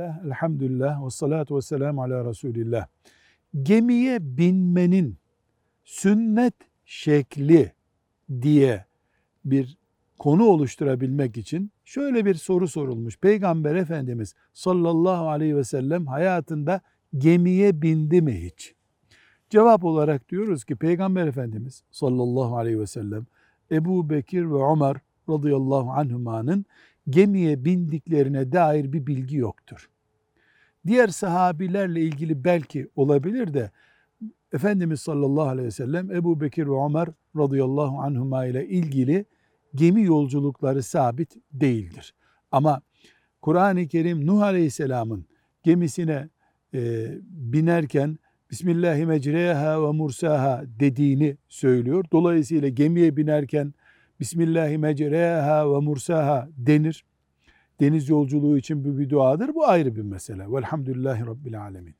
Bismillah, elhamdülillah, ve salatu ve selamu ala Resulillah. Gemiye binmenin sünnet şekli diye bir konu oluşturabilmek için şöyle bir soru sorulmuş. Peygamber Efendimiz sallallahu aleyhi ve sellem hayatında gemiye bindi mi hiç? Cevap olarak diyoruz ki Peygamber Efendimiz sallallahu aleyhi ve sellem Ebu Bekir ve Ömer radıyallahu anhumanın gemiye bindiklerine dair bir bilgi yoktur. Diğer sahabilerle ilgili belki olabilir de Efendimiz sallallahu aleyhi ve sellem Ebu Bekir ve Ömer radıyallahu anhuma ile ilgili gemi yolculukları sabit değildir. Ama Kur'an-ı Kerim Nuh aleyhisselamın gemisine e, binerken Bismillahi mecreha ve mursaha dediğini söylüyor. Dolayısıyla gemiye binerken Bismillahi mecreha ve mursaha denir. Deniz yolculuğu için bu bir duadır. Bu ayrı bir mesele. Velhamdülillahi Rabbil Alemin.